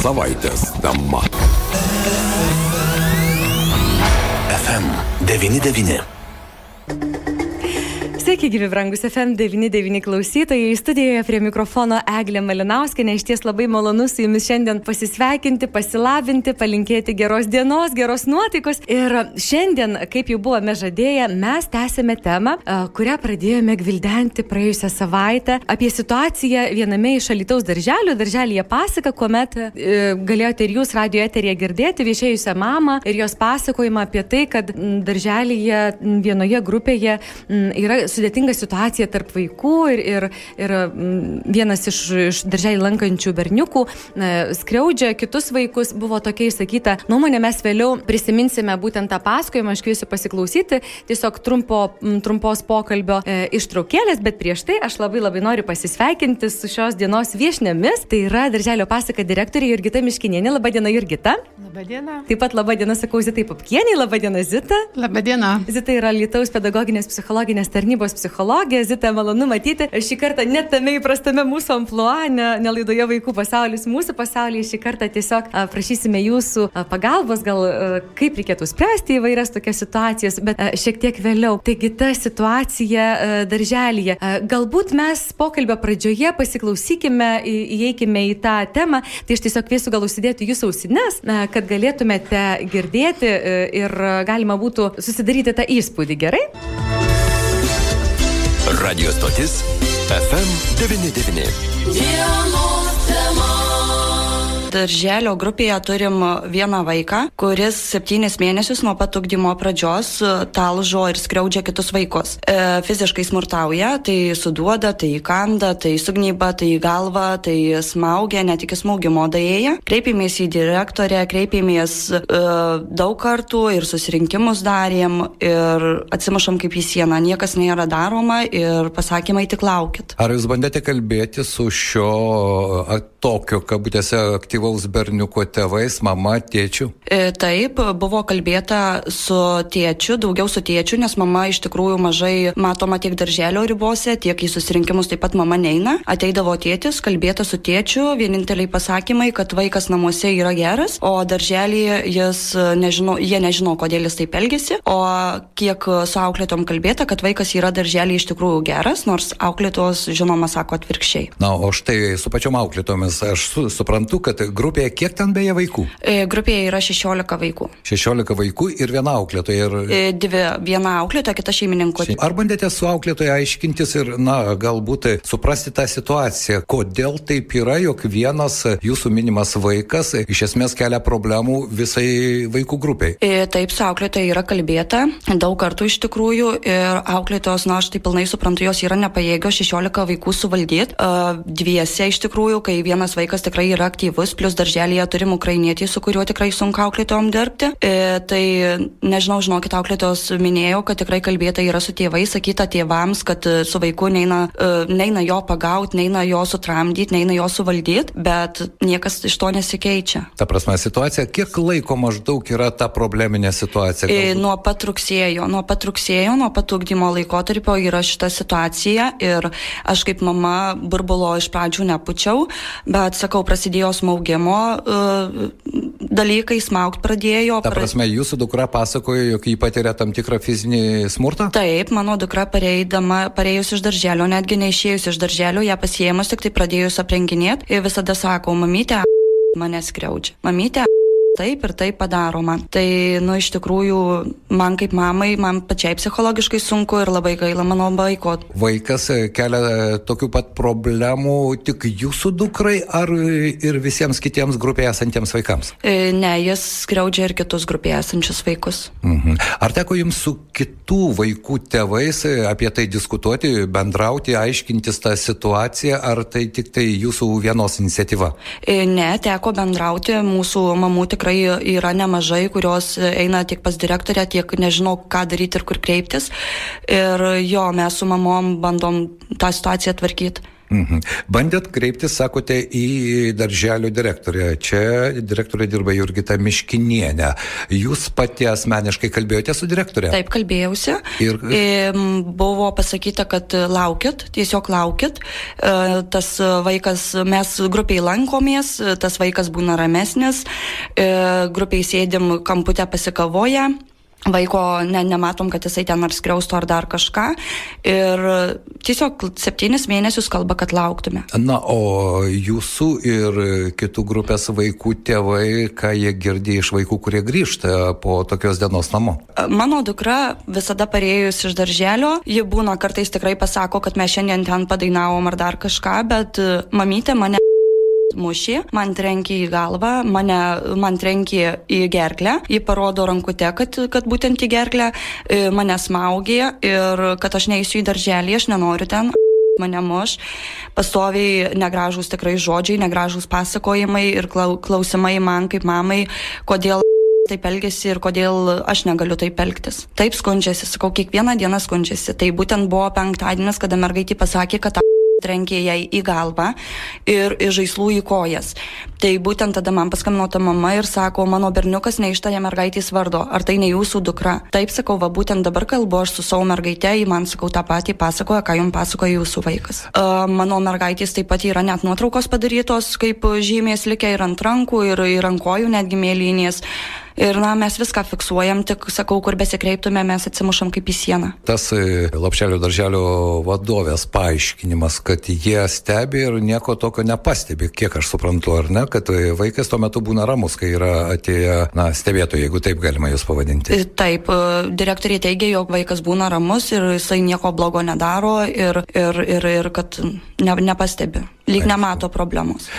Savaitės tema. FM99. Sveiki, gyvi brangus FM99 klausytojai. Studijoje prie mikrofono Eglė Malinauskinė. Iš ties labai malonu su jumis šiandien pasisveikinti, pasilabinti, palinkėti geros dienos, geros nuotaikos. Ir šiandien, kaip jau buvome žadėję, mes tęsėme temą, kurią pradėjome gvildenti praėjusią savaitę apie situaciją viename iš Alitaus darželių. Darželėje pasaka, kuomet e, galėjote ir jūs radio eterėje girdėti viešėjusią mamą ir jos pasakojimą apie tai, kad darželėje vienoje grupėje yra sudėtinga situacija tarp vaikų ir, ir, ir mm, vienas iš, iš darželį lankančių berniukų skriaudžia kitus vaikus, buvo tokia išsakyta nuomonė, mes vėliau prisiminsime būtent tą pasakojimą, aš kviesiu pasiklausyti, tiesiog trumpo, trumpos pokalbio e, ištraukėlės, bet prieš tai aš labai labai noriu pasisveikinti su šios dienos viešnėmis, tai yra darželio pasaka direktorė Jurgita Miškinienė, laba diena Jurgita. Labą dieną. Taip pat laba diena, sakau Zitai Papkieniai, laba diena Zita. Labą dieną. Zita yra Lietuvos pedagoginės psichologinės tarnybos psichologė. Zita, malonu matyti. Šį kartą net tame įprastame mūsų ampluo, ne, ne laidoje vaikų pasaulis, mūsų pasaulyje šį kartą tiesiog prašysime jūsų pagalbos, gal kaip reikėtų spręsti įvairias tokias situacijas, bet šiek tiek vėliau. Taigi ta situacija. A, galbūt mes pokalbio pradžioje pasiklausykime, įeikime į tą temą. Tai aš tiesiog kviesiu gal užsidėti jūsų ausines, kad galėtumėte girdėti a, ir galima būtų susidaryti tą įspūdį. Gerai? Radio stotis FM99. Darželio grupėje turim vieną vaiką, kuris septynis mėnesius nuo pat ugdymo pradžios talžo ir skriaudžia kitus vaikus. E, fiziškai smurtauja, tai suduoda, tai įkanda, tai sugnyba, tai į galvą, tai smaugia, net iki smaugimo dėja. Kreipėmės į direktorę, kreipėmės e, daug kartų ir susirinkimus darėm ir atsimušam kaip į sieną. Niekas nėra daroma ir pasakymai tik laukit. Ar jūs bandėte kalbėti su šio tokio, kabutėse, aktyvaus berniuko tėvais, mama, tėčiu? E, taip, buvo kalbėta su tėčiu, daugiau su tėčiu, nes mama iš tikrųjų mažai matoma tiek darželio ribose, tiek į susirinkimus taip pat mama neina. Ateidavo tėtis, kalbėta su tėčiu, vieninteliai pasakymai, kad vaikas namuose yra geras, o darželėje jis nežino, jie nežino, kodėl jis taip elgesi, o kiek su auklėtom kalbėta, kad vaikas yra darželėje iš tikrųjų geras, nors auklėtos žinoma sako atvirkščiai. Na, o štai su pačiom auklėtomis aš su, suprantu, kad grupėje kiek ten beje vaikų? E, grupėje yra 16 vaikų. 16 vaikų ir viena auklėtoja. Ir... E, dvi, viena auklėtoja, kita šeimininkų. Ar bandėte su auklėtoja aiškintis ir, na, galbūt suprasti tą situaciją, kodėl taip yra, jog vienas jūsų minimas vaikas iš esmės kelia problemų visai vaikų grupiai? E, taip, su auklėtoja yra kalbėta daug kartų iš tikrųjų ir auklėtojos, na, aš tai pilnai suprantu, jos yra nepajėgios 16 vaikų suvaldyti. Dviese iš tikrųjų, kai vienas vaikas tikrai yra aktyvus, plus darželėje turim ukrainietį, su kuriuo tikrai sunku auklėtojom dirbti. E, tai nežinau, žinokit, auklėtojos minėjo, kad tikrai kalbėta yra su tėvais, sakyta tėvams, kad e, su vaiku neina, e, neina jo pagauti, neina jo sutramdyti, neina jo suvaldyti, bet niekas iš to nesikeičia. Ta prasme, situacija, kiek laiko maždaug yra ta probleminė situacija? E, nuo pat rugsėjo, nuo pat rugsėjo, nuo pat ugdymo laikotarpio yra šita situacija ir aš kaip mama burbulo iš pradžių nepučiau, bet sakau, prasidėjo smaugimo uh, dalykai, smaugt pradėjo. Ta prasme, jūsų dukra pasakojo, jog jį patiria tam tikrą fizinį smurtą? Taip, mano dukra pareidama, pareidus iš darželio, netgi neišėjus iš darželio, ją pasiemus, tik tai pradėjus aprenginėti ir visada sako, mamytė, mane skriaudžia. Mamytė, taip ir taip padaroma. Tai, nu, iš tikrųjų, man kaip mamai, man pačiai psichologiškai sunku ir labai gaila mano vaiko. Vaikas e, kelia e, tokių pat problemų tik jūsų dukrai ar ir visiems kitiems grupėje esantiems vaikams? E, ne, jis skriaudžia ir kitus grupėje esančius vaikus. Mhm. Ar teko jums su kitų vaikų tėvais apie tai diskutuoti, bendrauti, aiškintis tą situaciją, ar tai tik tai jūsų vienos iniciatyva? Ne, teko bendrauti, mūsų mamų tikrai tikrai yra nemažai, kurios eina tiek pas direktorę, tiek nežinau, ką daryti ir kur kreiptis. Ir jo, mes su mamom bandom tą situaciją tvarkyti. Mhm. Bandėt kreiptis, sakote, į darželio direktorę. Čia direktorė dirba Jurgita Miškinienė. Jūs pati asmeniškai kalbėjote su direktorė? Taip, kalbėjausi. Ir... Buvo pasakyta, kad laukit, tiesiog laukit. E, tas vaikas, mes grupiai lankomės, tas vaikas būna ramesnis, e, grupiai sėdim kamputę pasikavoję vaiko ne, nematom, kad jisai ten ar skriaustų ar dar kažką. Ir tiesiog septynis mėnesius kalba, kad lauktume. Na, o jūsų ir kitų grupės vaikų tėvai, ką jie girdė iš vaikų, kurie grįžta po tokios dienos namo? Mano dukra visada parėjus iš darželio, ji būna kartais tikrai pasako, kad mes šiandien ten padainavom ar dar kažką, bet mamytė mane mušė, man trenkė į galvą, mane, man trenkė į gerklę, jį parodo rankute, kad, kad būtent į gerklę e, mane smaugė ir kad aš neįsiu į darželį, aš nenoriu ten mane muš, pastoviai negražūs tikrai žodžiai, negražūs pasakojimai ir klausimai man kaip mamai, kodėl taip elgesi ir kodėl aš negaliu taip elgtis. Taip skundžiasi, sakau, kiekvieną dieną skundžiasi. Tai būtent buvo penktadienis, kada mergaitė pasakė, kad trenkė jai į galvą ir iš žaislų į kojas. Tai būtent tada man paskambino ta mama ir sako, mano berniukas neištarė mergaitės vardo, ar tai ne jūsų dukra? Taip sakau, va būtent dabar kalbu aš su savo mergaite, ji man sakau tą patį pasakoja, ką jums pasakoja jūsų vaikas. Uh, mano mergaitės taip pat yra net nuotraukos padarytos, kaip žymės likę ir ant rankų, ir, ir ant kojų netgi mėlynės. Ir na, mes viską fiksuojam, tik sakau, kur besikreiptume, mes atsimušam kaip į sieną. Tas e, Lapšelio darželio vadovės paaiškinimas, kad jie stebi ir nieko tokio nepastebi, kiek aš suprantu, ar ne, kad e, vaikas tuo metu būna ramus, kai yra atėję, na, stebėtojai, jeigu taip galima jūs pavadinti. E, taip, direktoriai teigia, jog vaikas būna ramus ir jisai nieko blogo nedaro ir, ir, ir, ir kad ne, nepastebi, lyg nemato problemos.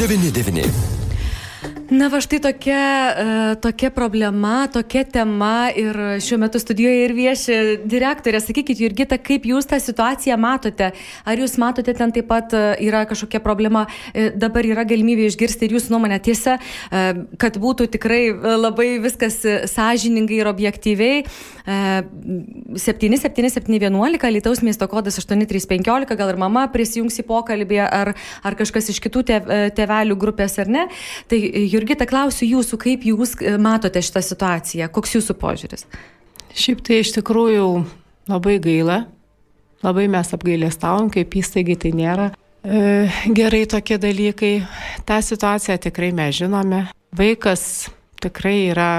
99. Na, va štai tokia, uh, tokia problema, tokia tema ir šiuo metu studijoje ir vieši direktorė. Sakykit, Jurgita, kaip jūs tą situaciją matote? Ar jūs matote ten taip pat uh, yra kažkokia problema? Uh, dabar yra galimybė išgirsti ir jūsų nuomonę tiesą, kad būtų tikrai labai viskas sąžiningai ir objektyviai. Uh, 77711, Lietuvos miesto kodas 8315, gal ir mama prisijungs į pokalbį, ar, ar kažkas iš kitų tėvelių grupės ar ne. Tai, Jurgita, klausiu jūsų, kaip jūs e, matote šitą situaciją, koks jūsų požiūris? Šiaip tai iš tikrųjų labai gaila, labai mes apgailėstavom, kaip įstaigai tai nėra. E, gerai tokie dalykai, tą situaciją tikrai mes žinome. Vaikas tikrai yra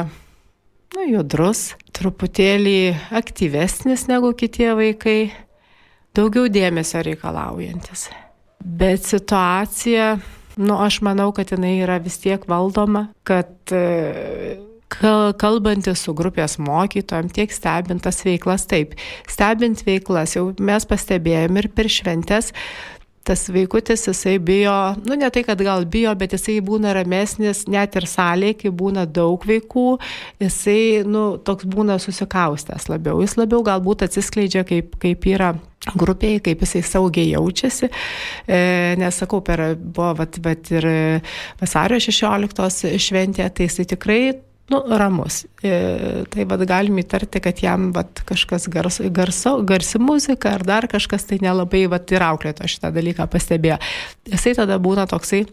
nu, judrus, truputėlį aktyvesnis negu kitie vaikai, daugiau dėmesio reikalaujantis. Bet situacija Nu, aš manau, kad jinai yra vis tiek valdoma, kad e, kalbantis su grupės mokytojom, tiek stebintas veiklas, taip, stebint veiklas, jau mes pastebėjom ir per šventės, tas vaikutis jisai bijo, nu ne tai, kad gal bijo, bet jisai būna ramesnis net ir salėje, kai būna daug vaikų, jisai, nu, toks būna susikaustęs labiau, jis labiau galbūt atsiskleidžia, kaip, kaip yra grupėje, kaip jisai saugiai jaučiasi, e, nes sakau, per buvo vat, vat ir vasario 16 šventė, tai jisai tikrai nu, ramus. E, tai vad galim įtarti, kad jam vat, kažkas garso, garso, garsi muzika ar dar kažkas tai nelabai vat, ir auklėto šitą dalyką pastebėjo. Jisai tada būna toksai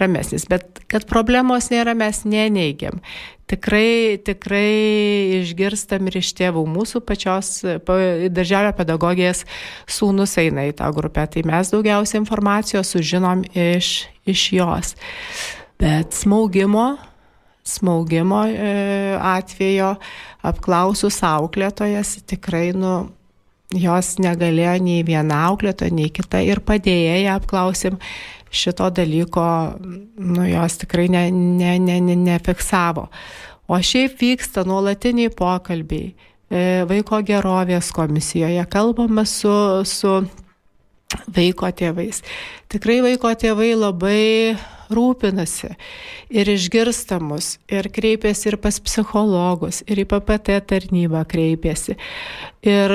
ramesnis. Bet kad problemos nėra, mes neneigiam. Tikrai, tikrai išgirstam ir iš tėvų mūsų pačios darželio pedagogijas sūnus eina į tą grupę. Tai mes daugiausia informacijos sužinom iš, iš jos. Bet smaugimo smaugimo e, atvejo apklausus auklėtojas tikrai, nu, jos negalėjo nei viena auklėtoja, nei kita ir padėjėja apklausim šito dalyko, nu, jos tikrai ne, ne, ne, ne, nefiksavo. O šiaip vyksta nuolatiniai pokalbiai e, vaiko gerovės komisijoje, kalbame su, su vaiko tėvais. Tikrai vaiko tėvai labai rūpinasi ir išgirsta mus, ir kreipiasi ir pas psichologus, ir į PPT tarnybą kreipiasi, ir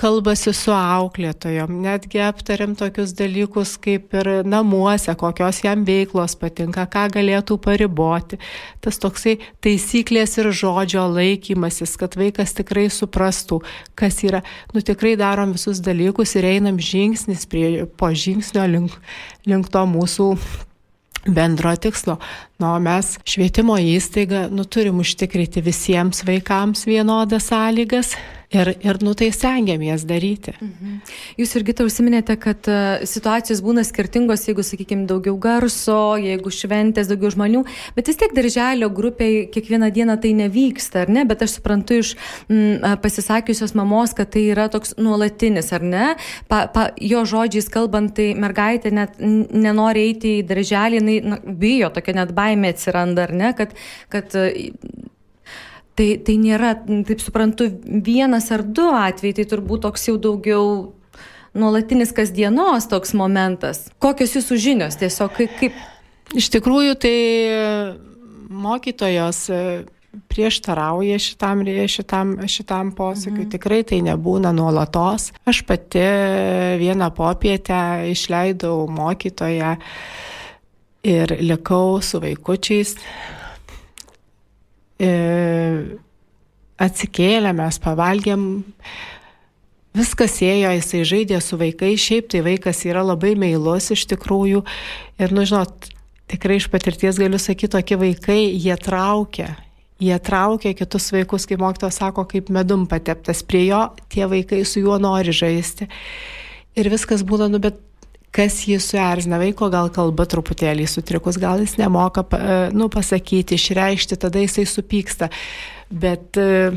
kalbasi su auklėtojom, netgi aptariam tokius dalykus kaip ir namuose, kokios jam veiklos patinka, ką galėtų pariboti. Tas toksai taisyklės ir žodžio laikymasis, kad vaikas tikrai suprastų, kas yra. Nu tikrai darom visus dalykus ir einam žingsnis prie, po žingsnio link, link to mūsų bendro tikslo. Nu, mes švietimo įstaiga nu, turim užtikrinti visiems vaikams vienodas sąlygas Ir, ir nu tai stengiamės daryti. Mhm. Jūs irgi tą užsiminėte, kad uh, situacijos būna skirtingos, jeigu, sakykime, daugiau garso, jeigu šventės, daugiau žmonių, bet vis tiek darželio grupiai kiekvieną dieną tai nevyksta, ar ne? Bet aš suprantu iš m, pasisakiusios mamos, kad tai yra toks nuolatinis, ar ne? Pa, pa, jo žodžiais kalbant, tai mergaitė net nenori eiti į darželį, jinai na, bijo, tokia net baimė atsiranda, ar ne? Kad, kad Tai, tai nėra, taip suprantu, vienas ar du atvejai, tai turbūt toks jau daugiau nuolatinis kasdienos toks momentas. Kokios jūsų žinios tiesiog kaip? kaip... Iš tikrųjų, tai mokytojos e, prieštarauja šitam, šitam, šitam posakiui. Mhm. Tikrai tai nebūna nuolatos. Aš pati vieną popietę išleidau mokytoją ir likau su vaikučiais Atsikėlė, mes pavalgėm, viskas ėjo, jisai žaidė su vaikais, šiaip tai vaikas yra labai meilus iš tikrųjų. Ir, nu žinot, tikrai iš patirties galiu sakyti, tokie vaikai, jie traukia, jie traukia kitus vaikus, kaip mokytojas sako, kaip medum pateptas. Prie jo, tie vaikai su juo nori žaisti. Ir viskas būna, nu, bet kas jį suerzina, vaiko gal kalba truputėlį sutrikus, gal jis nemoka e, nu, pasakyti, išreikšti, tada jisai supyksta. Bet, e,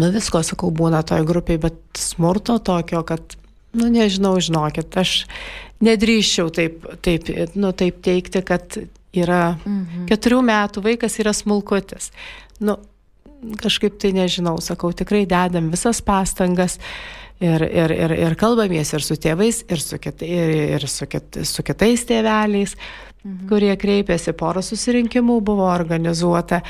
nu visko, sakau, būna toj grupiai, bet smurto tokio, kad, nu nežinau, žinokit, aš nedrįščiau taip, taip, nu, taip teikti, kad yra mhm. keturių metų vaikas yra smulkutis. Nu, kažkaip tai nežinau, sakau, tikrai dedam visas pastangas. Uh, ir, ir, ir, ir kalbamės ir su tėvais, ir su, kit, ir, ir su, kit, su kitais tėveliais, mhm. kurie kreipėsi, poro susirinkimų buvo organizuota,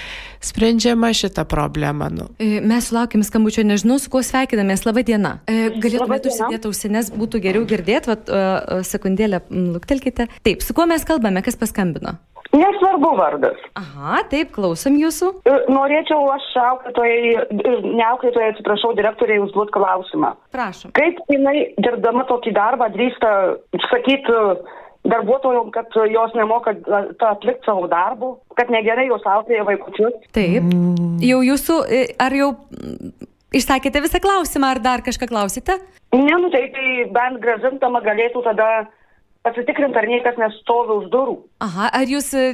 sprendžiama šitą problemą. Nu. E, mes sulaukėm skambučio, nežinau, su kuo sveikinamės. Labą dieną. E, galėtumėte užsidėti ausinės, būtų geriau girdėti, vat, sekundėlę, luktelkite. Taip, su kuo mes kalbame, kas paskambino? Nesvarbu vardas. Aha, taip, klausom jūsų. E, norėčiau aš auklėtojai, e, ne auklėtojai, atsiprašau, direktoriai užduoti klausimą. Prašom. Kaip jinai, dirbdama tokį darbą, drįsta sakyti darbuotojom, kad jos nemoka atlikti savo darbų, kad negerai jos auklėja vaikučius? Taip. Jau jūsų, e, ar jau išsakėte visą klausimą, ar dar kažką klausite? Ne, nu tai, tai bent gražintama galėtų tada pasitikrinti, ar niekas nestovi už durų. Aha, ar jūs e,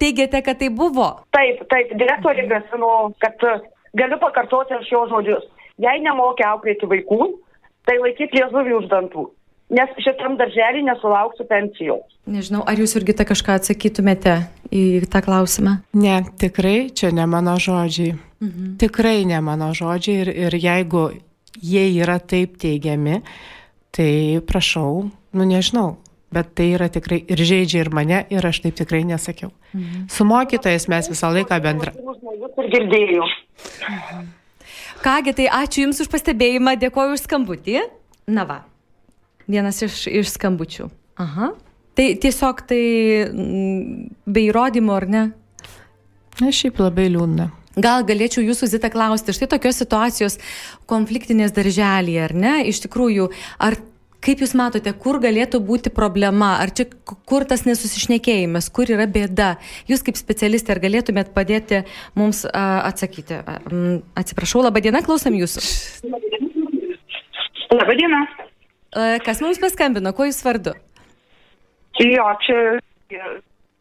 teigiate, kad tai buvo? Taip, taip, direktorė grasino, kad e, galiu pakartoti aš jo žodžius. Jei nemokė auklėti vaikų, tai laikyti liežuvį už dantų. Nes šitam darželį nesulauksiu pensijos. Nežinau, ar jūs irgi kažką atsakytumėte į tą klausimą? Ne, tikrai čia ne mano žodžiai. Mhm. Tikrai ne mano žodžiai ir, ir jeigu jie yra taip teigiami, tai prašau, nu nežinau, bet tai yra tikrai ir žaidžia ir mane, ir aš taip tikrai nesakiau. Mhm. Su mokytojais mes visą laiką bendra. Kągi, tai ačiū Jums už pastebėjimą, dėkoju už skambutį. Na va, vienas iš, iš skambučių. Aha. Tai tiesiog tai mm, be įrodymų, ar ne? Na, šiaip labai liūdna. Gal galėčiau jūsų zitą klausti, štai tokios situacijos konfliktinės darželėje, ar ne? Iš tikrųjų, ar Kaip Jūs matote, kur galėtų būti problema, ar čia kur tas nesusišnekėjimas, kur yra bėda? Jūs kaip specialistė, ar galėtumėt padėti mums a, atsakyti? A, atsiprašau, laba diena, klausom Jūsų. Labą dieną. Kas mums paskambino, kuo Jūs vardu? Jo, čia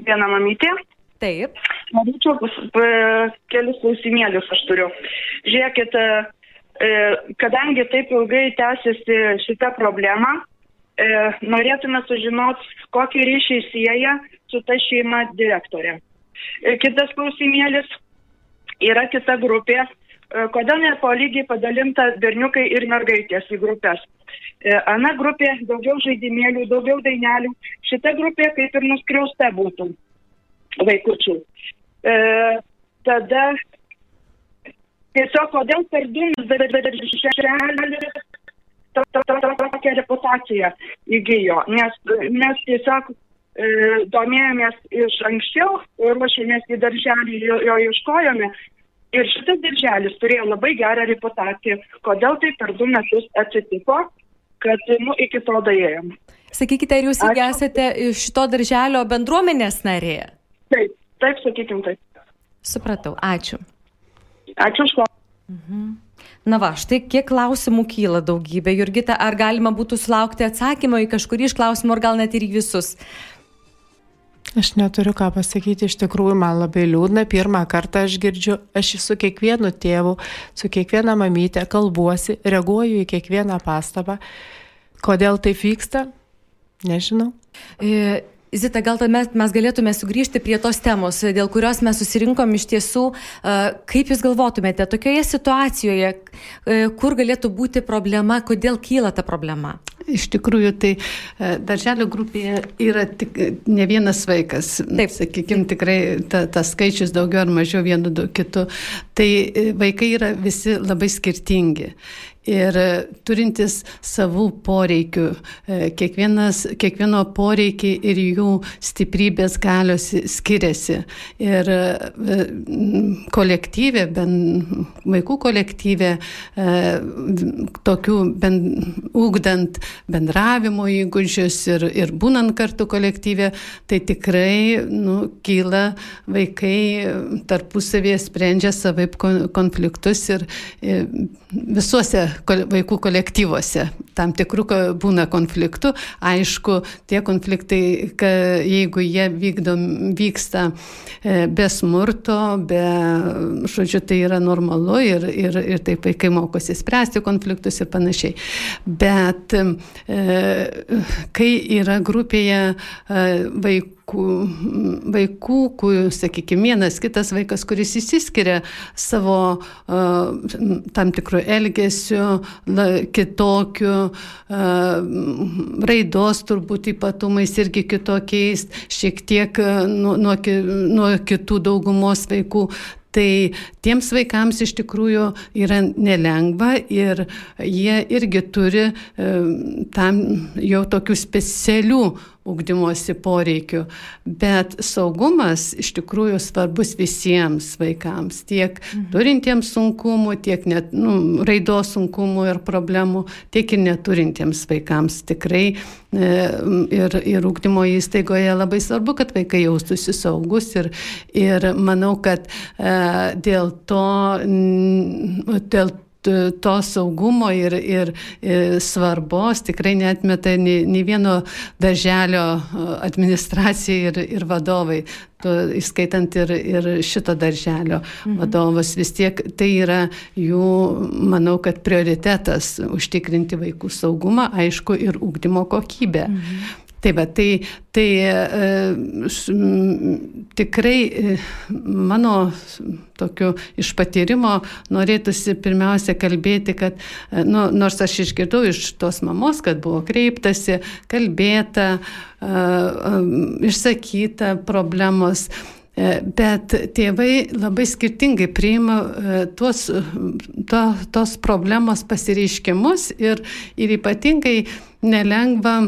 viena mamytė. Taip. Norėčiau kelius klausimėlius aš turiu. Žiūrėkit, kadangi taip ilgai tęsiasi šita problema, e, norėtume sužinoti, kokį ryšį sieja su ta šeima direktorė. E, kitas klausimėlis yra kita grupė, kodėl ne po lygiai padalinta berniukai ir mergaitės į grupės. Ana grupė daugiau žaidimėlių, daugiau dainelių, šita grupė kaip ir nuskriausta būtų vaikučių. E, tada tiesiog kodėl per darželį tokią reputaciją įgyjo, nes mes tiesiog e, domėjomės iš anksčiau, ruošėmės į darželį, jo, jo ieškojome. Ir šitas darželis turėjo labai gerą reputaciją. Kodėl tai per du metus atsitiko, kad nu, iki to daėjom. Sakykite, ar jūs irgi esate šito darželio bendruomenės narė? Taip, taip, sakykim taip. Supratau, ačiū. Ačiū už klausimą. Mhm. Na va, štai kiek klausimų kyla daugybė. Jurgita, ar galima būtų sulaukti atsakymą į kažkurį iš klausimų, ar gal net ir į visus? Aš neturiu ką pasakyti, iš tikrųjų man labai liūdna. Pirmą kartą aš girdžiu, aš su kiekvienu tėvu, su kiekviena mamytė kalbuosi, reaguoju į kiekvieną pastabą. Kodėl taip vyksta? Nežinau. E... Zita, gal tuomet mes galėtume sugrįžti prie tos temos, dėl kurios mes susirinkom iš tiesų. Kaip Jūs galvotumėte, tokioje situacijoje, kur galėtų būti problema, kodėl kyla ta problema? Iš tikrųjų, tai darželio grupėje yra tik ne vienas vaikas. Taip. Sakykime, tikrai ta, tas skaičius daugiau ar mažiau vienu kitu. Tai vaikai yra visi labai skirtingi ir turintis savų poreikių. Kiekvienas, kiekvieno poreikiai ir jų stiprybės galios skiriasi. Ir kolektyvė, ben, vaikų kolektyvė, tokių ben, ūkdant bendravimo įgūdžius ir, ir būnant kartu kolektyvė, tai tikrai nu, kyla vaikai tarpusavėje sprendžia savaip konfliktus ir, ir visuose vaikų kolektyvuose. Tam tikrų būna konfliktų. Aišku, tie konfliktai, jeigu jie vykdom, vyksta e, be smurto, be, žodžiu, tai yra normalu ir, ir, ir taip vaikai mokosi spręsti konfliktus ir panašiai. Bet e, kai yra grupėje e, vaikų vaikų, kur, sakykime, vienas kitas vaikas, kuris įsiskiria savo uh, tam tikrų elgesių, la, kitokių, uh, raidos turbūt ypatumais irgi kitokiais, šiek tiek nuo, nuo, nuo kitų daugumos vaikų. Tai tiems vaikams iš tikrųjų yra nelengva ir jie irgi turi tam jau tokių specialių ugdymosi poreikių. Bet saugumas iš tikrųjų svarbus visiems vaikams, tiek mhm. turintiems sunkumų, tiek net nu, raidos sunkumų ir problemų, tiek ir neturintiems vaikams. Tikrai e, ir, ir ugdymo įstaigoje labai svarbu, kad vaikai jaustųsi saugus ir, ir manau, kad e, dėl to, dėl to saugumo ir, ir, ir svarbos tikrai netmeta nei, nei vieno darželio administracija ir, ir vadovai, to, įskaitant ir, ir šito darželio mhm. vadovas. Vis tiek tai yra jų, manau, kad prioritetas užtikrinti vaikų saugumą, aišku, ir ūkdymo kokybę. Mhm. Tai va, tai, tai e, tikrai e, mano tokiu iš patyrimo norėtųsi pirmiausia kalbėti, kad e, nu, nors aš išgirdau iš tos mamos, kad buvo kreiptasi, kalbėta, e, e, išsakyta problemos. E, bet tėvai labai skirtingai priima e, tuos, to, tos problemos pasireiškimus ir, ir ypatingai nelengva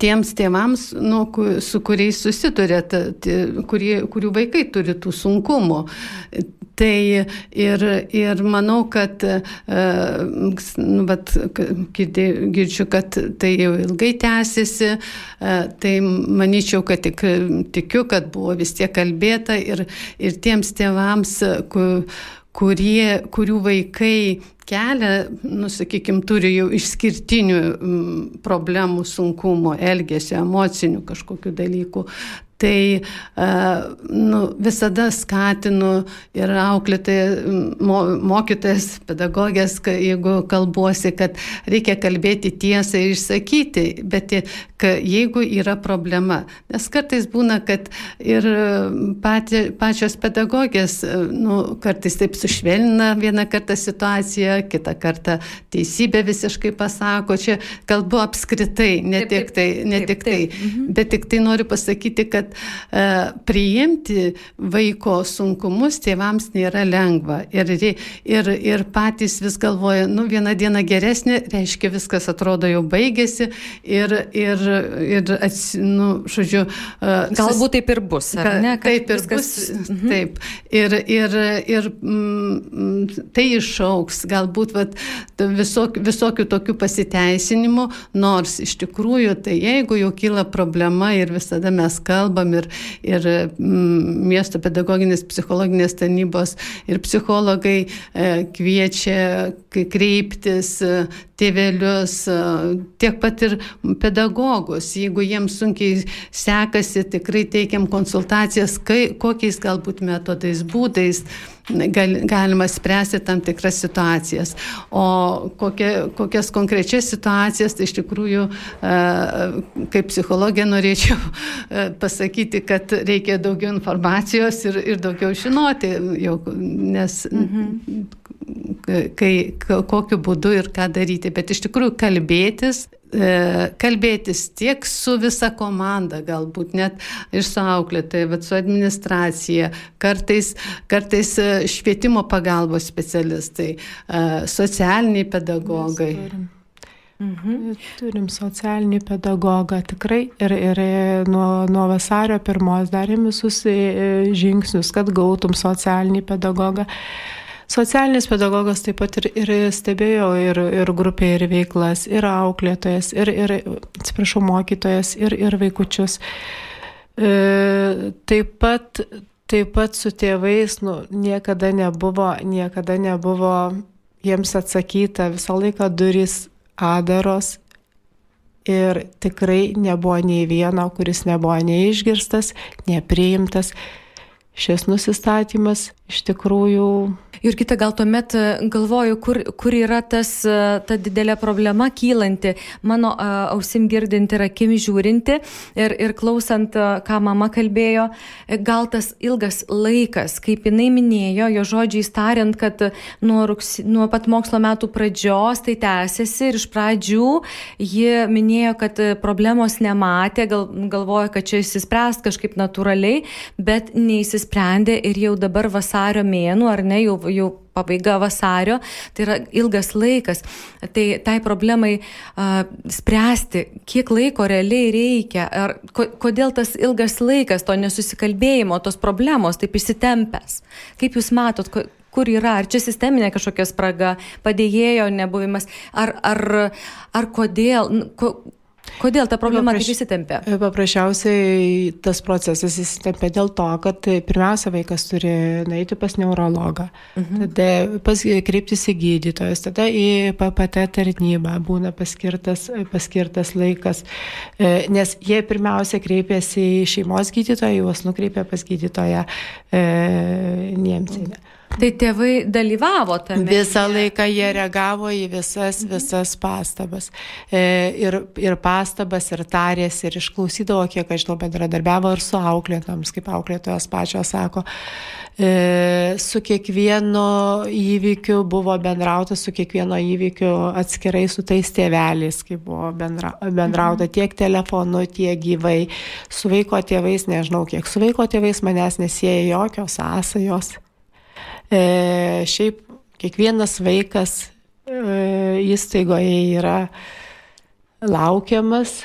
tiems tėvams, nu, su kuriais susiduria, kurie, kurių vaikai turi tų sunkumų. Tai ir, ir manau, kad, nu, bet girdžiu, kad tai jau ilgai tęsiasi, tai manyčiau, kad tik, tikiu, kad buvo vis tiek kalbėta ir, ir tiems tėvams, kur, kurie, kurių vaikai kelia, nu, sakykime, turi jau išskirtinių m, problemų, sunkumų, elgesio, emocinių kažkokių dalykų. Tai nu, visada skatinu ir auklėtojas, mo, mokytojas, pedagogės, jeigu kalbuosi, kad reikia kalbėti tiesą ir išsakyti, bet jeigu yra problema, nes kartais būna, kad ir pati, pačios pedagogės, nu, kartais taip sušvelnina vieną kartą situaciją, kitą kartą teisybę visiškai pasako, čia kalbu apskritai, ne taip, tik tai, ne taip, tik tai, taip. Mhm. bet tik tai noriu pasakyti, kad uh, priimti vaiko sunkumus tėvams nėra lengva ir, ir, ir patys vis galvoja, nu, vieną dieną geresnė, reiškia viskas atrodo jau baigėsi ir, ir, ir ats, nu, žodžiu. Uh, Galbūt taip ir bus, ar ne? Taip ir viskas... bus, mhm. taip. Ir, ir, ir mm, tai išauks, galbūt vat, visok, visokių tokių pasiteisinimų, nors iš tikrųjų, tai jeigu jau kyla problema ir visada mes kalbam ir, ir mm, miesto pedagoginės psichologinės tarnybos ir psichologai e, kviečia kreiptis e, tėvelius, e, tiek pat ir pedagogus, jeigu jiems sunkiai sekasi, tikrai teikiam konsultacijas, kai, kokiais galbūt metodais, būdais gal, galima spręsti tam tikras situacijas. O kokia, kokias konkrečias situacijas, tai iš tikrųjų, e, kaip psichologija norėčiau e, pasakyti, kad reikia daugiau informacijos ir, ir daugiau žinoti, jau, nes mhm. Kai, kokiu būdu ir ką daryti. Bet iš tikrųjų kalbėtis E, kalbėtis tiek su visa komanda, galbūt net ir su auklėtoja, bet su administracija, kartais, kartais e, švietimo pagalbos specialistai, e, socialiniai pedagogai. Mhm. Turim socialinį pedagogą tikrai ir, ir nuo, nuo vasario pirmos darėm visus žingsnius, kad gautum socialinį pedagogą. Socialinis pedagogas taip pat ir, ir stebėjo ir, ir grupė, ir veiklas, ir auklėtojas, ir, ir atsiprašau, mokytojas, ir, ir vaikučius. E, taip pat, taip pat su tėvais nu, niekada nebuvo, niekada nebuvo jiems atsakyta, visą laiką durys adaros ir tikrai nebuvo nei vieno, kuris nebuvo neišgirstas, nepriimtas. Šis nusistatymas iš tikrųjų Ir kita gal tuomet e, galvoju, kur, kur yra tas, e, ta didelė problema kylanti, mano uh, ausim girdinti ir akim žiūrinti ir, ir klausant, ką mama kalbėjo, gal tas ilgas laikas, kaip jinai minėjo, jo žodžiais tariant, kad nuo, rugs, nuo pat mokslo metų pradžios tai tęsiasi ir iš pradžių ji minėjo, kad problemos nematė, gal, galvoja, kad čia įsispręs kažkaip natūraliai, bet neįsisprendė ir jau dabar vasario mėnų, ar ne, jau jau pabaiga vasario, tai yra ilgas laikas. Tai tai problemai uh, spręsti, kiek laiko realiai reikia, ar ko, kodėl tas ilgas laikas to nesusikalbėjimo, tos problemos taip įsitempęs. Kaip Jūs matot, ko, kur yra, ar čia sisteminė kažkokia spraga, padėjėjo nebuvimas, ar, ar, ar kodėl, ko, Kodėl ta problema Papraš... taip įsitempė? Paprasčiausiai tas procesas įsitempė dėl to, kad pirmiausia vaikas turi nueiti pas neurologą, mhm. tada pas, kreiptis į gydytojus, tada į PPT tarnybą būna paskirtas, paskirtas laikas, e, nes jie pirmiausia kreipiasi į šeimos gydytoją, juos nukreipia pas gydytoją e, Niemcinę. Mhm. Tai tėvai dalyvavo tame. Visą laiką jie reagavo į visas, mhm. visas pastabas. E, ir, ir pastabas, ir tarės, ir išklausydavo, kiek aš žinau, bendradarbiavo ir su auklėtoms, kaip auklėtojos pačios sako. E, su kiekvienu įvykiu buvo bendrauta, su kiekvieno įvykiu atskirai su tais tėveliais, kaip buvo bendra, bendrauta mhm. tiek telefonu, tiek gyvai. Su vaiko tėvais, nežinau, kiek su vaiko tėvais manęs nesieja jokios sąsajos. E, šiaip kiekvienas vaikas e, įstaigoje yra laukiamas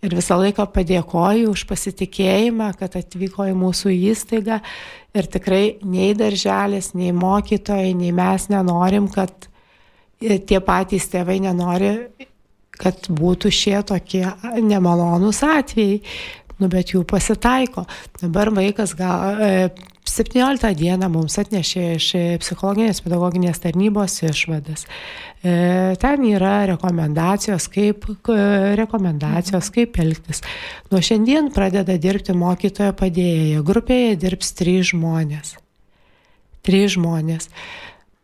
ir visą laiką padėkoju už pasitikėjimą, kad atvyko į mūsų įstaigą ir tikrai nei darželis, nei mokytojai, nei mes nenorim, kad tie patys tėvai nenori, kad būtų šie tokie nemalonūs atvejai. Nu, bet jų pasitaiko. Dabar vaikas gal, e, 17 dieną mums atnešė iš psichologinės pedagoginės tarnybos išvadas. E, ten yra rekomendacijos, kaip, rekomendacijos, kaip elgtis. Nuo šiandien pradeda dirbti mokytojo padėjėja. Grupėje dirbs trys žmonės. Trys žmonės.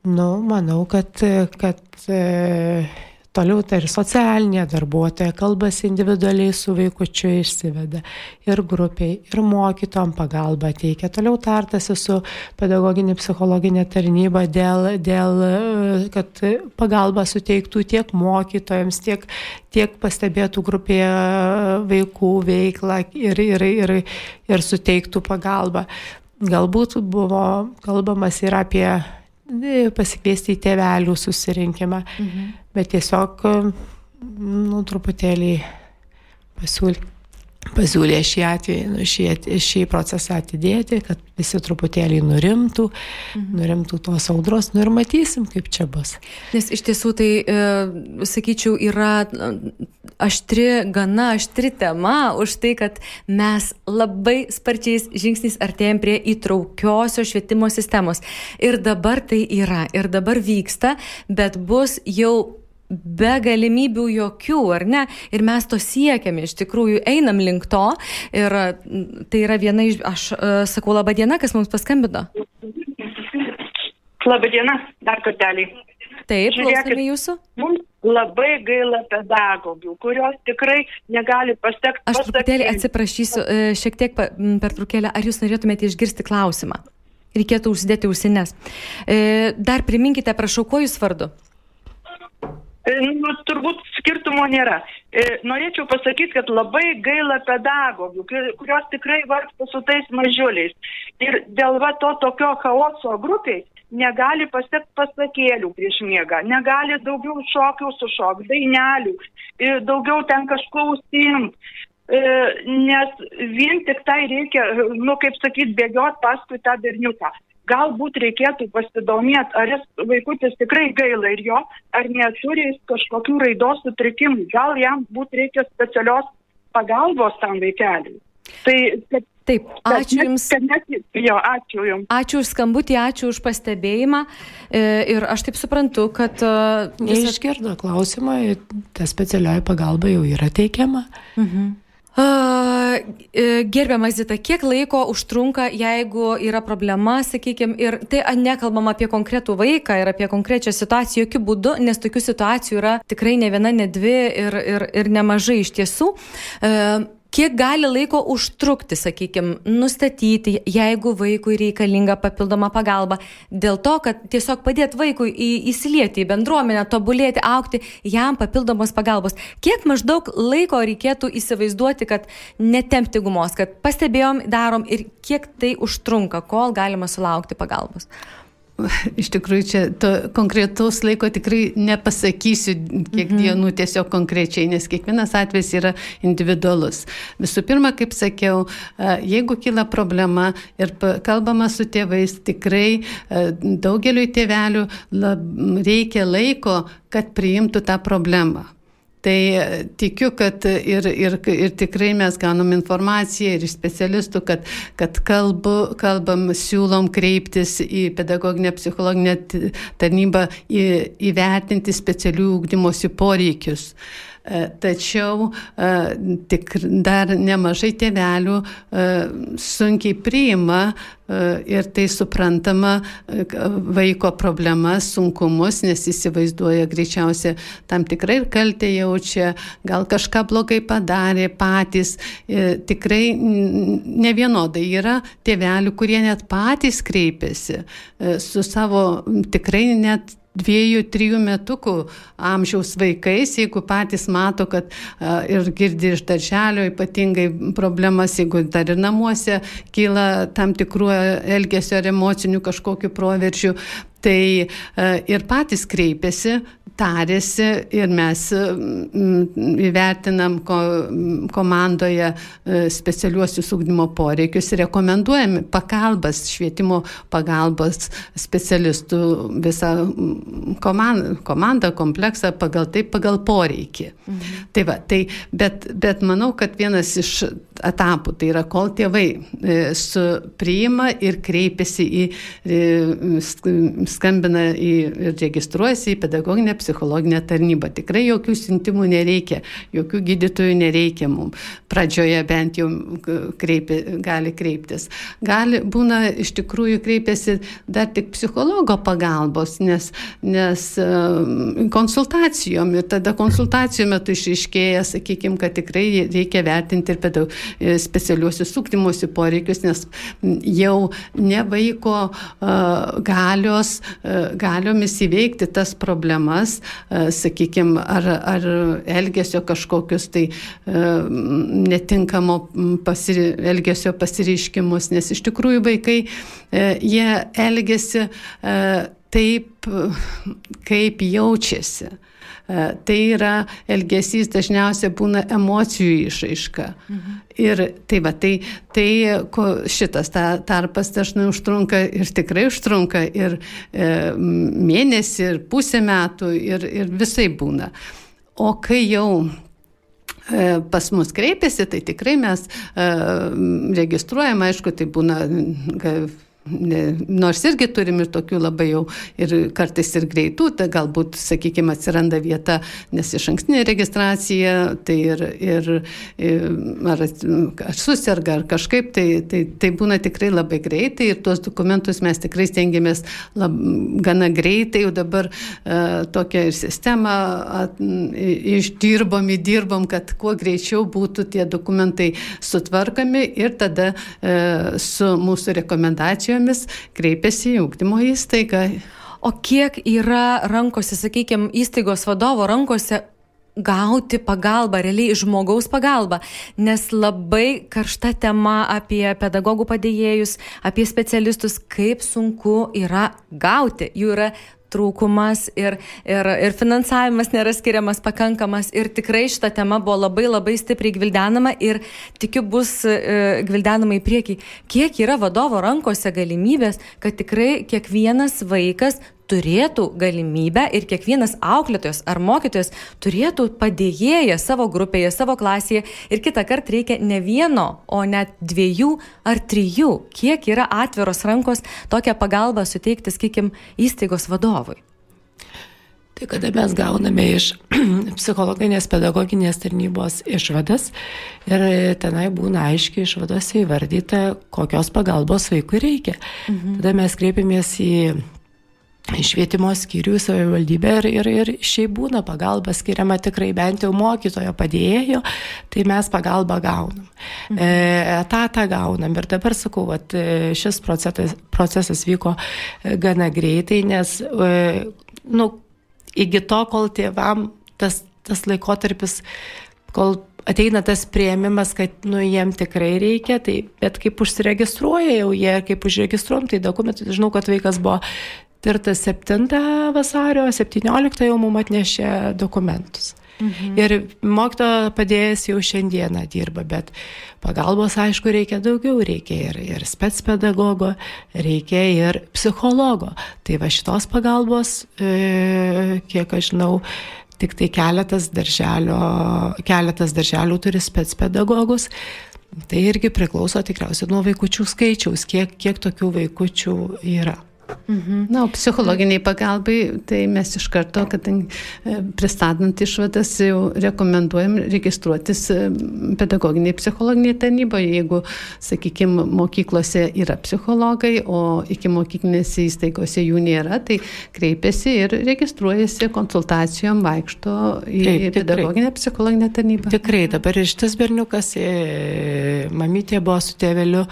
Nu, manau, kad, kad e, Toliau tai ir socialinė darbuotoja kalbasi individualiai su vaikučiu išsiveda ir grupiai, ir mokytom pagalba teikia. Toliau tartasi su pedagoginė psichologinė tarnyba dėl, dėl kad pagalba suteiktų tiek mokytojams, tiek, tiek pastebėtų grupėje vaikų veiklą ir, ir, ir, ir suteiktų pagalbą. Galbūt buvo kalbamas ir apie pasikviesti į tėvelių susirinkimą, mhm. Bet tiesiog, nu, truputėlį pasiūlyti pasiūlė šį atvejį, nu, šį, šį procesą atidėti, kad visi truputėlį nurimtų, mhm. nurimtų tos audros, nu ir matysim, kaip čia bus. Nes iš tiesų tai, e, sakyčiau, yra aštri, gana aštri tema už tai, kad mes labai sparčiais žingsniais artėjom prie įtraukiosios švietimo sistemos. Ir dabar tai yra, ir dabar vyksta, bet bus jau be galimybių jokių, ar ne? Ir mes to siekiame, iš tikrųjų einam link to. Ir tai yra viena iš, aš uh, sakau, laba diena, kas mums paskambino. Labą dieną, dar kartelį. Taip, klausome jūsų. Mums labai gaila pedagogių, kurios tikrai negali pasiekti. Aš truputėlį atsiprašysiu, e, šiek tiek per trukėlę, ar jūs norėtumėte išgirsti klausimą? Reikėtų užsidėti ausines. E, dar priminkite, prašau, kuo jūs vardu? E, nu, turbūt skirtumo nėra. E, norėčiau pasakyti, kad labai gaila pedagogų, kurios tikrai vargsta su tais mažiuliais. Ir dėl va to tokio chaoso grupiai negali pasiekti pasakėlių prieš miegą, negali daugiau šokių sušokti, dainelių, e, daugiau ten kažko užsiimti. Nes vien tik tai reikia, nu kaip sakyt, bėgioti paskui tą berniuką galbūt reikėtų pasidomėti, ar jis vaikutis tikrai gaila ir jo, ar neturi jis kažkokių raidos sutrikimų. Gal jam būt reikia specialios pagalbos tam vaikeliui. Tai, kad, Taip, ačiū Jums. Jo, ačiū Jums. Ačiū už skambutį, ačiū už pastebėjimą. E, ir aš taip suprantu, kad... E, Visa... Išgirdo klausimą, ta specialioji pagalba jau yra teikiama. Mhm. E, gerbiamas Zita, kiek laiko užtrunka, jeigu yra problema, sakykime, ir tai nekalbam apie konkretų vaiką ir apie konkrečią situaciją, jokių būdų, nes tokių situacijų yra tikrai ne viena, ne dvi ir, ir, ir nemažai iš tiesų. Kiek gali laiko užtrukti, sakykime, nustatyti, jeigu vaikui reikalinga papildoma pagalba, dėl to, kad tiesiog padėti vaikui į, įsilieti į bendruomenę, tobulėti, aukti, jam papildomos pagalbos. Kiek maždaug laiko reikėtų įsivaizduoti, kad netempti gumos, kad pastebėjom, darom ir kiek tai užtrunka, kol galima sulaukti pagalbos? Iš tikrųjų, čia to konkretaus laiko tikrai nepasakysiu, kiek mhm. dienų tiesiog konkrečiai, nes kiekvienas atvejs yra individualus. Visų pirma, kaip sakiau, jeigu kyla problema ir kalbama su tėvais, tikrai daugeliu tėvelių reikia laiko, kad priimtų tą problemą. Tai e, tikiu, kad ir, ir, ir tikrai mes gaunam informaciją ir iš specialistų, kad, kad kalbu, kalbam, siūlom kreiptis į pedagoginę psichologinę tarnybą į, įvertinti specialių ūkdymosi poreikius. E, tačiau e, tik dar nemažai tėvelių e, sunkiai priima ir tai suprantama vaiko problemas, sunkumus, nes įsivaizduoja greičiausiai tam tikrai ir kaltę jaučia, gal kažką blogai padarė patys. Tikrai ne vienodai yra tėvelių, kurie net patys kreipiasi su savo tikrai net dviejų, trijų metukų amžiaus vaikais, jeigu patys mato, kad a, ir girdi iš darželio ypatingai problemas, jeigu dar ir namuose kyla tam tikrų elgesio ar emocinių kažkokių proveržių, tai a, ir patys kreipiasi tarėsi ir mes įvertinam ko, komandoje specialiuosius ugdymo poreikius ir rekomenduojam pagalbas, švietimo pagalbos specialistų visą komandą, komandą kompleksą pagal tai, pagal poreikį. Mhm. Tai va, tai, bet, bet manau, kad vienas iš etapų tai yra, kol tėvai su priima ir kreipiasi į, skambina į, ir registruojasi į pedagoginę psichologinę tarnybą. Tikrai jokių siuntimų nereikia, jokių gydytojų nereikia mums. Pradžioje bent jau kreipi, gali kreiptis. Gali, būna, iš tikrųjų kreipiasi dar tik psichologo pagalbos, nes, nes konsultacijom ir tada konsultacijų metu išaiškėja, sakykime, kad tikrai reikia vertinti ir pedaug, specialiuosius ūkdymosi poreikius, nes jau ne vaiko galios, uh, galiomis įveikti tas problemas, sakykime, ar, ar elgesio kažkokius tai netinkamo pasir, elgesio pasireiškimus, nes iš tikrųjų vaikai, jie elgesi taip, kaip jaučiasi. Tai yra elgesys dažniausiai būna emocijų išaiška. Mhm. Ir tai va, tai, tai šitas ta, tarpas dažnai užtrunka ir tikrai užtrunka ir e, mėnesį, ir pusę metų, ir, ir visai būna. O kai jau e, pas mus kreipiasi, tai tikrai mes e, registruojam, aišku, tai būna Nors irgi turim ir tokių labai jau ir kartais ir greitų, tai galbūt, sakykime, atsiranda vieta, nes iš ankstinė registracija, tai ir, ir, ir ar, ar susirga, ar kažkaip, tai, tai, tai būna tikrai labai greitai ir tuos dokumentus mes tikrai stengiamės lab, gana greitai, jau dabar uh, tokią ir sistemą at, išdirbom, įdirbom, kad kuo greičiau būtų tie dokumentai sutvarkami ir tada uh, su mūsų rekomendacijomis rekomendacijomis kreipiasi į ūkdymo įstaigą. O kiek yra rankose, sakykime, įstaigos vadovo rankose gauti pagalbą, realiai žmogaus pagalbą, nes labai karšta tema apie pedagogų padėjėjus, apie specialistus, kaip sunku yra gauti. Jų yra trūkumas ir, ir, ir finansavimas nėra skiriamas pakankamas ir tikrai šita tema buvo labai labai stipriai gvildenama ir tikiu bus e, gvildenama į priekį. Kiek yra vadovo rankose galimybės, kad tikrai kiekvienas vaikas turėtų galimybę ir kiekvienas auklėtojas ar mokytojas turėtų padėjėją savo grupėje, savo klasėje ir kitą kartą reikia ne vieno, o net dviejų ar trijų. Kiek yra atviros rankos tokią pagalbą suteikti, sakykim, įstaigos vadovui? Tai kada mes gauname iš psichologinės pedagoginės tarnybos išvadas ir tenai būna aiškiai išvadose įvardyta, kokios pagalbos vaikui reikia. Mhm. Tada mes kreipiamės į švietimo skyrių savivaldybė ir, ir, ir šiaip būna pagalba skiriama tikrai bent jau mokytojo padėjėjo, tai mes pagalbą gaunam. Mhm. E, etatą gaunam ir dabar sakau, kad e, šis procesas, procesas vyko e, gana greitai, nes nu, iki to, kol tėvam tas, tas laikotarpis, kol ateina tas prieimimas, kad nu, jiem tikrai reikia, tai, bet kaip užsiregistruoja jau jie, kaip užregistruom, tai dokumentai, žinau, kad vaikas buvo tirtas 7 vasario, 17 jau mums atnešė dokumentus. Mhm. Ir mokyto padėjęs jau šiandieną dirba, bet pagalbos, aišku, reikia daugiau, reikia ir, ir spetspedagogo, reikia ir psichologo. Tai va šitos pagalbos, e, kiek aš žinau, tik tai keletas, darželio, keletas darželių turi spetspedagogus. Tai irgi priklauso tikriausiai nuo vaikučių skaičiaus, kiek, kiek tokių vaikučių yra. Mhm. Na, o psichologiniai pagalbai, tai mes iš karto, kadangi e, pristatant išvadas, jau rekomenduojam registruotis e, pedagoginiai psichologiniai tarnyboje, jeigu, sakykime, mokyklose yra psichologai, o iki mokyklinėse įstaigose jų nėra, tai kreipiasi ir registruojasi konsultacijom, vaikšto į Taip, pedagoginę psichologinę tarnybą. Tikrai, dabar ir šitas berniukas, e, mamytė buvo su tėveliu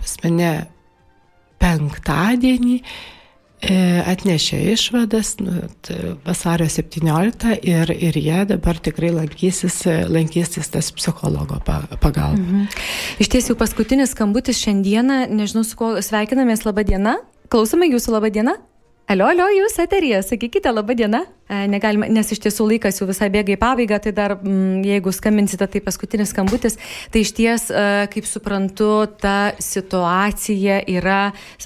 pas mane penktadienį e, atnešė išvadas nu, vasario 17 ir, ir jie dabar tikrai lankysis, lankysis tas psichologo pagalba. Mhm. Iš tiesų, paskutinis skambutis šiandieną, nežinau, su kuo sveikinamės, laba diena. Klausome jūsų, laba diena. Alio, alio, jūs eterija, sakykite, laba diena. E, negalima, nes iš tiesų laikas jau visai bėga į pabaigą, tai dar m, mm, jeigu skambinsite, tai paskutinis skambutis, tai iš ties, e, kaip suprantu, ta situacija yra,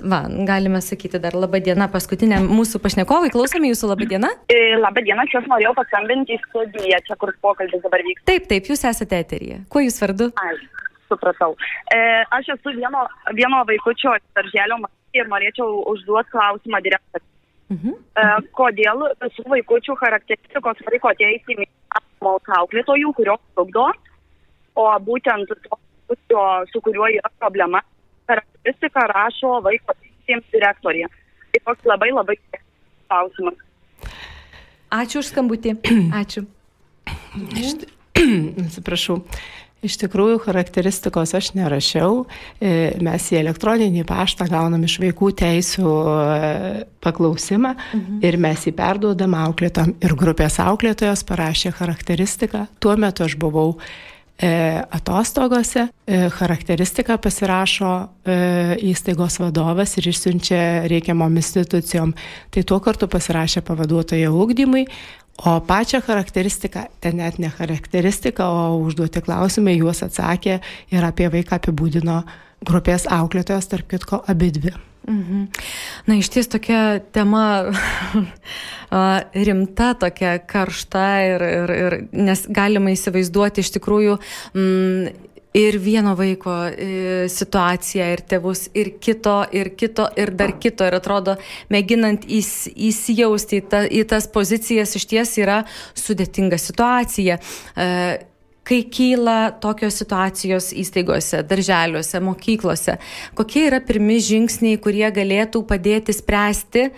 va, galime sakyti dar laba diena paskutiniam mūsų pašnekovai, klausome jūsų laba diena. E, Labą dieną, čia aš norėjau paskambinti į studiją, čia kur pokalbis dabar vyksta. Taip, taip, jūs esate eterija. Kuo jūs vardu? Ai, supratau. E, aš esu vieno, vieno vaikučio darželio mamą ir norėčiau užduoti klausimą direktoriui. Mhm. E, kodėl visų vaikučių charakteristikos vaiko teisė apmauks auklėtojų, kurios trukdo, o būtent to su kuriuo yra problema, charakteristiką rašo vaiko teisėms direktorė. Tai toks labai labai klausimas. Ačiū už skambutį. Ačiū. Atsiprašau. Iš tikrųjų, charakteristikos aš nerašiau. E, Mes į elektroninį paštą gaunam iš vaikų teisų e, paklausimą mhm. ir mes jį perduodam auklėtom. Ir grupės auklėtojos parašė charakteristiką. Tuo metu aš buvau e, atostogose, charakteristiką pasirašo įstaigos vadovas ir išsiunčia reikiamom institucijom. Tai tuo kartu pasirašė pavaduotojo ūkdymui, O pačią charakteristiką, ten net ne charakteristika, o užduoti klausimai, juos atsakė ir apie vaiką apibūdino grupės auklėtojas, tarp kitko, abi dvi. Mhm. Na, iš ties tokia tema rimta, tokia karšta ir, ir, ir nes galima įsivaizduoti iš tikrųjų mm, ir vieno vaiko e, situaciją, ir tėvus, ir kito, ir kito, ir dar kito. Ir atrodo, mėginant įs, įsijausti į, ta, į tas pozicijas, iš ties yra sudėtinga situacija. E, kai kyla tokios situacijos įstaigose, darželiuose, mokyklose, kokie yra pirmi žingsniai, kurie galėtų padėti spręsti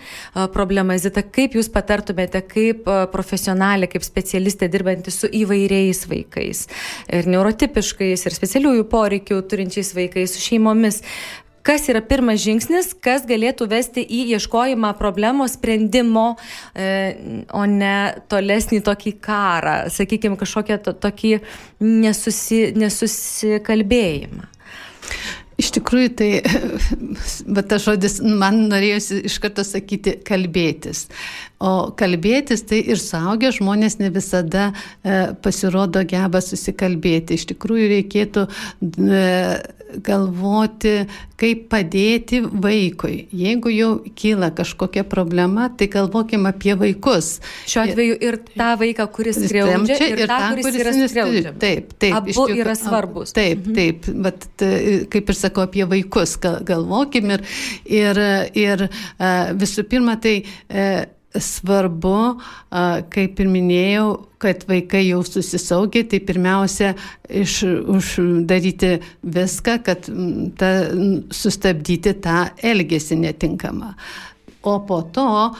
problemą. Zita, kaip jūs patartumėte, kaip profesionalė, kaip specialistė dirbanti su įvairiais vaikais ir neurotipiškais, ir specialiųjų poreikių turinčiais vaikais, su šeimomis, kas yra pirmas žingsnis, kas galėtų vesti į ieškojimą problemos sprendimo, e, o ne tolesnį tokį karą, sakykime, kažkokią to, tokį nesusi, nesusikalbėjimą. Iš tikrųjų, tai, bet tas žodis, man norėjosi iš karto sakyti kalbėtis. O kalbėtis tai ir suaugę žmonės ne visada e, pasirodo geba susikalbėti. Iš tikrųjų, reikėtų e, galvoti, kaip padėti vaikui. Jeigu jau kyla kažkokia problema, tai galvokim apie vaikus. Šiuo atveju ir tą vaiką, kuris skriaudžia, ir, ir tą, kuris, kuris yra skriaudžiamas. Taip, taip. Abu tikrųjų, yra svarbus. Taip, mhm. taip. Bet, kaip ir sakau, apie vaikus galvokim ir, ir, ir visų pirma, tai svarbu, kaip ir minėjau, kad vaikai jau susisaugia, tai pirmiausia, iš, uždaryti viską, kad ta, sustabdyti tą elgesį netinkamą. O po to uh,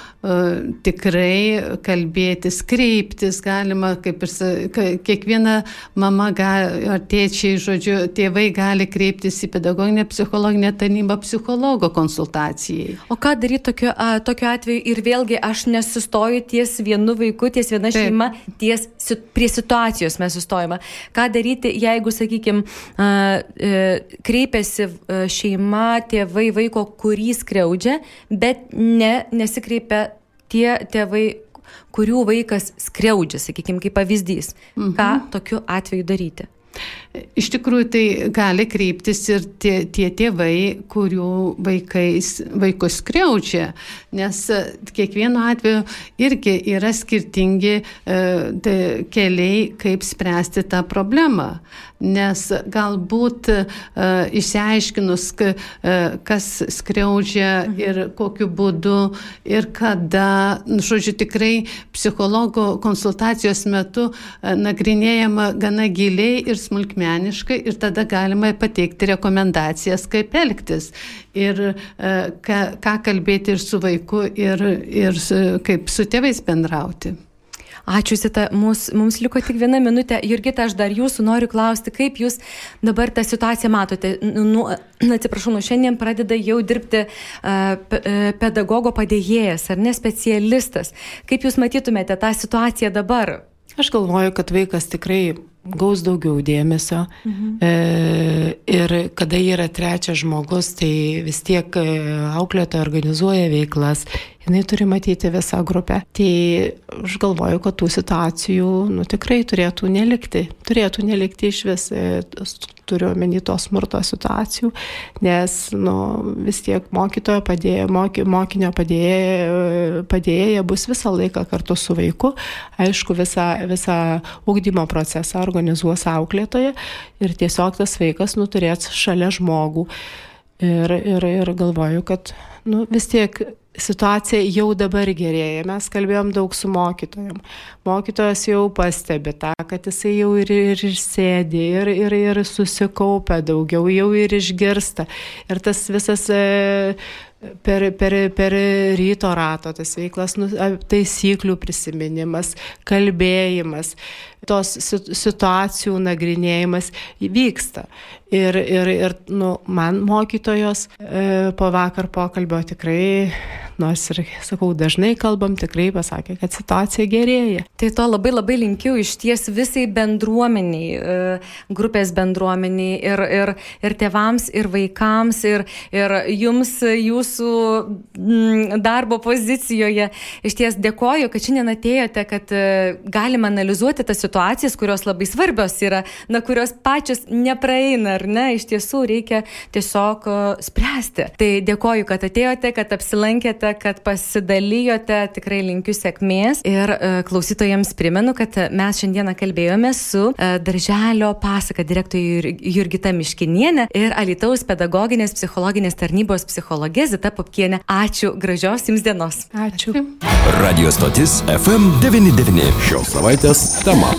tikrai kalbėtis, kreiptis galima, kaip ir kiekviena mama gali, ar tėčiai, žodžiu, tėvai gali kreiptis į pedagoginę psichologinę tarnybą psichologo konsultacijai. O ką daryti tokiu, tokiu atveju ir vėlgi aš nesustoju ties vienu vaiku, ties viena Taip. šeima, ties prie situacijos mes sustojame. Ką daryti, jeigu, sakykime, kreipiasi e, šeima, tėvai vaiko, kurį skriaudžia, bet ne, nesikreipia tie tėvai, kurių vaikas skriaudžia, sakykime, kaip pavyzdys. Mhm. Ką tokiu atveju daryti? Iš tikrųjų, tai gali kreiptis ir tie, tie tėvai, kurių vaikais, vaikus skriaudžia, nes e, kiekvienu atveju irgi yra skirtingi e, keliai, kaip spręsti tą problemą. Nes galbūt e, išsiaiškinus, e, kas skriaudžia mhm. ir kokiu būdu ir kada, nu, žodžiu, tikrai psichologo konsultacijos metu e, nagrinėjama gana giliai ir smulkmeniškai ir tada galima pateikti rekomendacijas, kaip elgtis ir e, ką, ką kalbėti ir su vaiku, ir, ir kaip su tėvais bendrauti. Ačiū, Sita, mums, mums liko tik viena minutė. Jurgita, aš dar jūsų noriu klausti, kaip jūs dabar tą situaciją matote. Nu, atsiprašau, nuo šiandien pradeda jau dirbti uh, pedagogo padėjėjas ar ne specialistas. Kaip jūs matytumėte tą situaciją dabar? Aš galvoju, kad vaikas tikrai gaus daugiau dėmesio. Mhm. E, ir kada yra trečias žmogus, tai vis tiek e, auklėtoja organizuoja veiklas, jinai turi matyti visą grupę. Tai aš galvoju, kad tų situacijų nu, tikrai turėtų nelikti. Turėtų nelikti iš vis, e, turiu omeny to smurto situacijų, nes nu, vis tiek mokytojo padėja, moky, mokinio padėja, padėja bus visą laiką kartu su vaiku. Aišku, visą, visą ugdymo procesą organizuos auklėtoje ir tiesiog tas vaikas nuturės šalia žmogų. Ir, ir, ir galvoju, kad nu, vis tiek situacija jau dabar gerėja. Mes kalbėjom daug su mokytojom. Mokytojas jau pastebi tą, kad jisai jau ir, ir sėdi, ir, ir, ir susikaupia daugiau, jau ir išgirsta. Ir tas visas e, per, per, per ryto rato tas veiklas, nu, taisyklių prisiminimas, kalbėjimas, tos situacijų nagrinėjimas vyksta. Ir, ir, ir nu, man mokytojos e, po vakar pokalbio tikrai, nors ir, sakau, dažnai kalbam, tikrai pasakė, kad situacija gerėja. Tai to labai labai linkiu iš ties visai bendruomeniai, e, grupės bendruomeniai ir, ir, ir tėvams, ir vaikams, ir, ir jums, jūsų mm, darbo pozicijoje. Iš ties dėkoju, kad šiandien atėjote, kad e, galime analizuoti tas situacijas, kurios labai svarbios yra, na, kurios pačios nepraeina ar ne, iš tiesų reikia tiesiog e, spręsti. Tai dėkoju, kad atėjote, kad apsilankėte, kad pasidalijote, tikrai linkiu sėkmės ir e, klausytojams primenu, kad mes šiandieną kalbėjome su e, Darželio pasaka direktorė Jurgita Miškinienė ir Alitaus pedagoginės psichologinės tarnybos psichologė Zita Popkienė. Ačiū, gražios jums dienos. Ačiū. Radio stotis FM99. Šios savaitės tema.